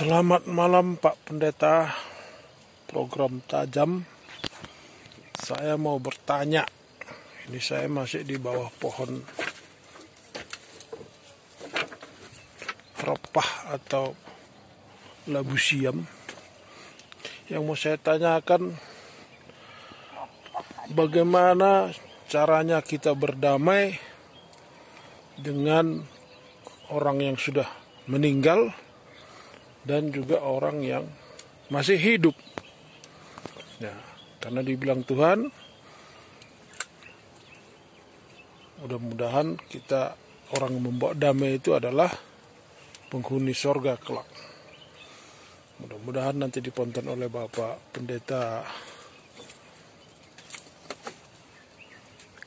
Selamat malam Pak Pendeta. Program Tajam. Saya mau bertanya. Ini saya masih di bawah pohon Repah atau labu siam. Yang mau saya tanyakan Bagaimana caranya kita berdamai Dengan orang yang sudah meninggal dan juga orang yang masih hidup. Ya, karena dibilang Tuhan, mudah-mudahan kita orang yang membawa damai itu adalah penghuni sorga kelak. Mudah-mudahan nanti diponton oleh Bapak Pendeta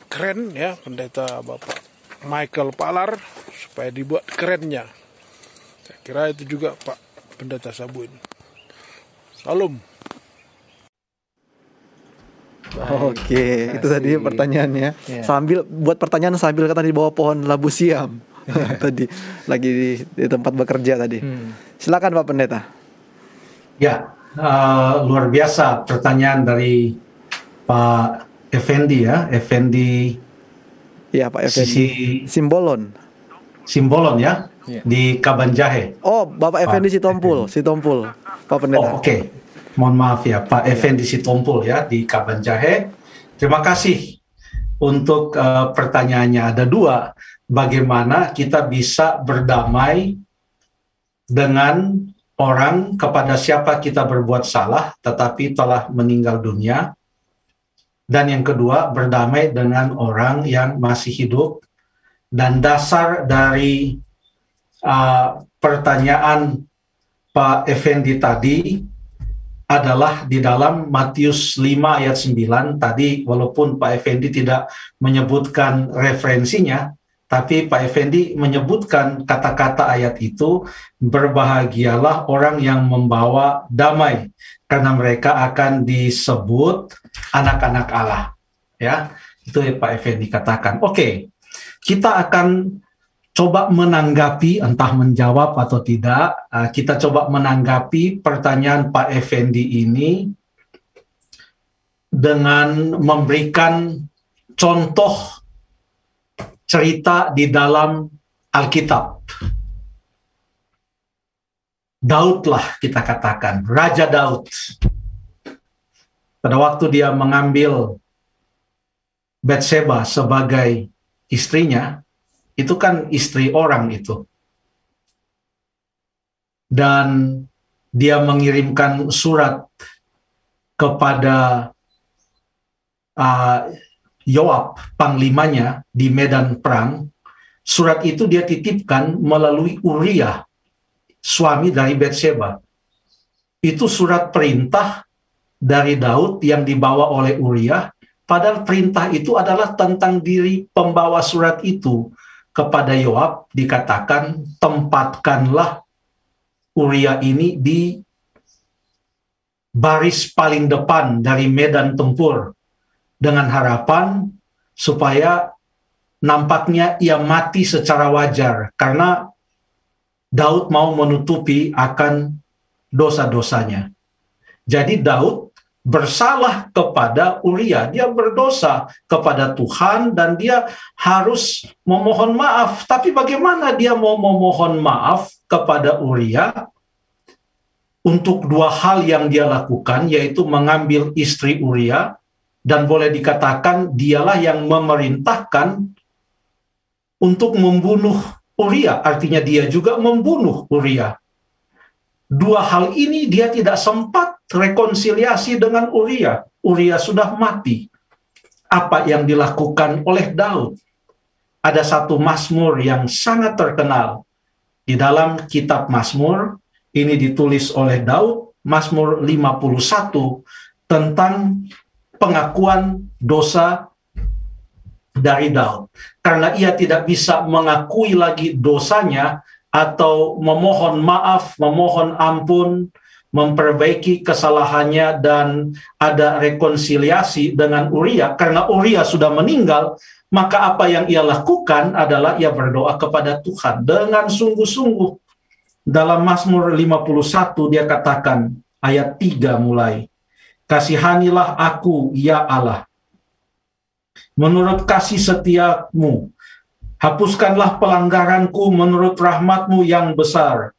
keren ya, Pendeta Bapak Michael Palar supaya dibuat kerennya. Saya kira itu juga Pak Pendeta Sabun. Salam. Oke, itu tadi pertanyaannya. Ya. Sambil buat pertanyaan sambil kata di bawah pohon labu siam. tadi lagi di, di tempat bekerja tadi. Hmm. Silakan Pak Pendeta. Ya, eh, luar biasa pertanyaan dari Pak Effendi ya, Effendi Iya Pak Effendi. Sisi Simbolon. Simbolon ya, Ya. di Kabanjahe. Oh, Bapak Effendi Sitompul, Sitompul. Pak Pendeta. Oh, oke. Mohon maaf ya, Pak Effendi Sitompul ya di Kabanjahe. Terima kasih untuk eh, pertanyaannya. Ada dua, bagaimana kita bisa berdamai dengan orang kepada siapa kita berbuat salah tetapi telah meninggal dunia. Dan yang kedua, berdamai dengan orang yang masih hidup. Dan dasar dari uh, pertanyaan Pak Effendi tadi adalah di dalam Matius 5 ayat 9 tadi walaupun Pak Effendi tidak menyebutkan referensinya tapi Pak Effendi menyebutkan kata-kata ayat itu berbahagialah orang yang membawa damai karena mereka akan disebut anak-anak Allah. Ya itu yang Pak Effendi katakan. Oke kita akan coba menanggapi entah menjawab atau tidak uh, kita coba menanggapi pertanyaan Pak Effendi ini dengan memberikan contoh cerita di dalam Alkitab. Daud lah kita katakan Raja Daud. Pada waktu dia mengambil Bathsheba sebagai istrinya itu kan istri orang itu. Dan dia mengirimkan surat kepada uh, Yoab, panglimanya di medan perang. Surat itu dia titipkan melalui Uriah, suami dari Bathsheba. Itu surat perintah dari Daud yang dibawa oleh Uriah, padahal perintah itu adalah tentang diri pembawa surat itu kepada Yoab dikatakan tempatkanlah Uria ini di baris paling depan dari medan tempur dengan harapan supaya nampaknya ia mati secara wajar karena Daud mau menutupi akan dosa-dosanya. Jadi Daud bersalah kepada Uria. Dia berdosa kepada Tuhan dan dia harus memohon maaf. Tapi bagaimana dia mau memohon maaf kepada Uria untuk dua hal yang dia lakukan, yaitu mengambil istri Uria dan boleh dikatakan dialah yang memerintahkan untuk membunuh Uria. Artinya dia juga membunuh Uria. Dua hal ini dia tidak sempat rekonsiliasi dengan Uria. Uria sudah mati. Apa yang dilakukan oleh Daud? Ada satu Mazmur yang sangat terkenal di dalam kitab Mazmur. Ini ditulis oleh Daud, Mazmur 51 tentang pengakuan dosa dari Daud. Karena ia tidak bisa mengakui lagi dosanya atau memohon maaf, memohon ampun, memperbaiki kesalahannya dan ada rekonsiliasi dengan Uria karena Uria sudah meninggal maka apa yang ia lakukan adalah ia berdoa kepada Tuhan dengan sungguh-sungguh dalam Mazmur 51 dia katakan ayat 3 mulai. Kasihanilah aku ya Allah. Menurut kasih setiamu, hapuskanlah pelanggaranku menurut rahmatmu yang besar.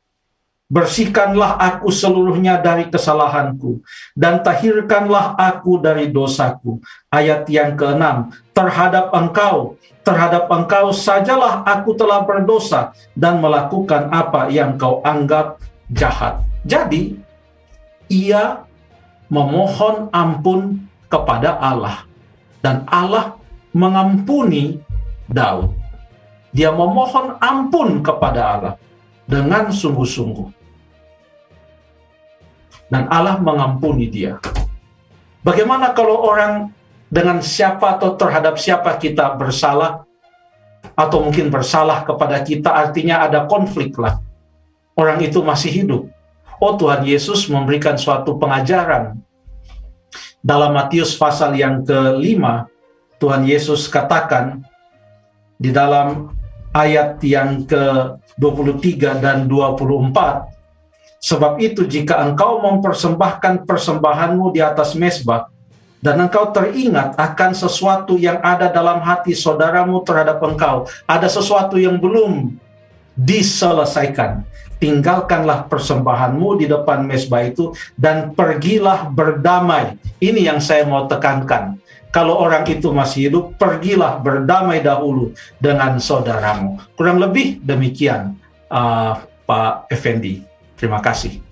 Bersihkanlah aku seluruhnya dari kesalahanku, dan tahirkanlah aku dari dosaku. Ayat yang keenam, terhadap engkau, terhadap engkau sajalah aku telah berdosa dan melakukan apa yang kau anggap jahat. Jadi, ia memohon ampun kepada Allah, dan Allah mengampuni Daud. Dia memohon ampun kepada Allah dengan sungguh-sungguh. Dan Allah mengampuni dia. Bagaimana kalau orang dengan siapa atau terhadap siapa kita bersalah atau mungkin bersalah kepada kita artinya ada konflik lah. Orang itu masih hidup. Oh Tuhan Yesus memberikan suatu pengajaran. Dalam Matius pasal yang kelima, Tuhan Yesus katakan di dalam ayat yang ke-23 dan 24. Sebab itu jika engkau mempersembahkan persembahanmu di atas mesbah, dan engkau teringat akan sesuatu yang ada dalam hati saudaramu terhadap engkau, ada sesuatu yang belum diselesaikan. Tinggalkanlah persembahanmu di depan mesbah itu dan pergilah berdamai. Ini yang saya mau tekankan kalau orang itu masih hidup, pergilah berdamai dahulu dengan saudaramu. Kurang lebih demikian, uh, Pak Effendi. Terima kasih.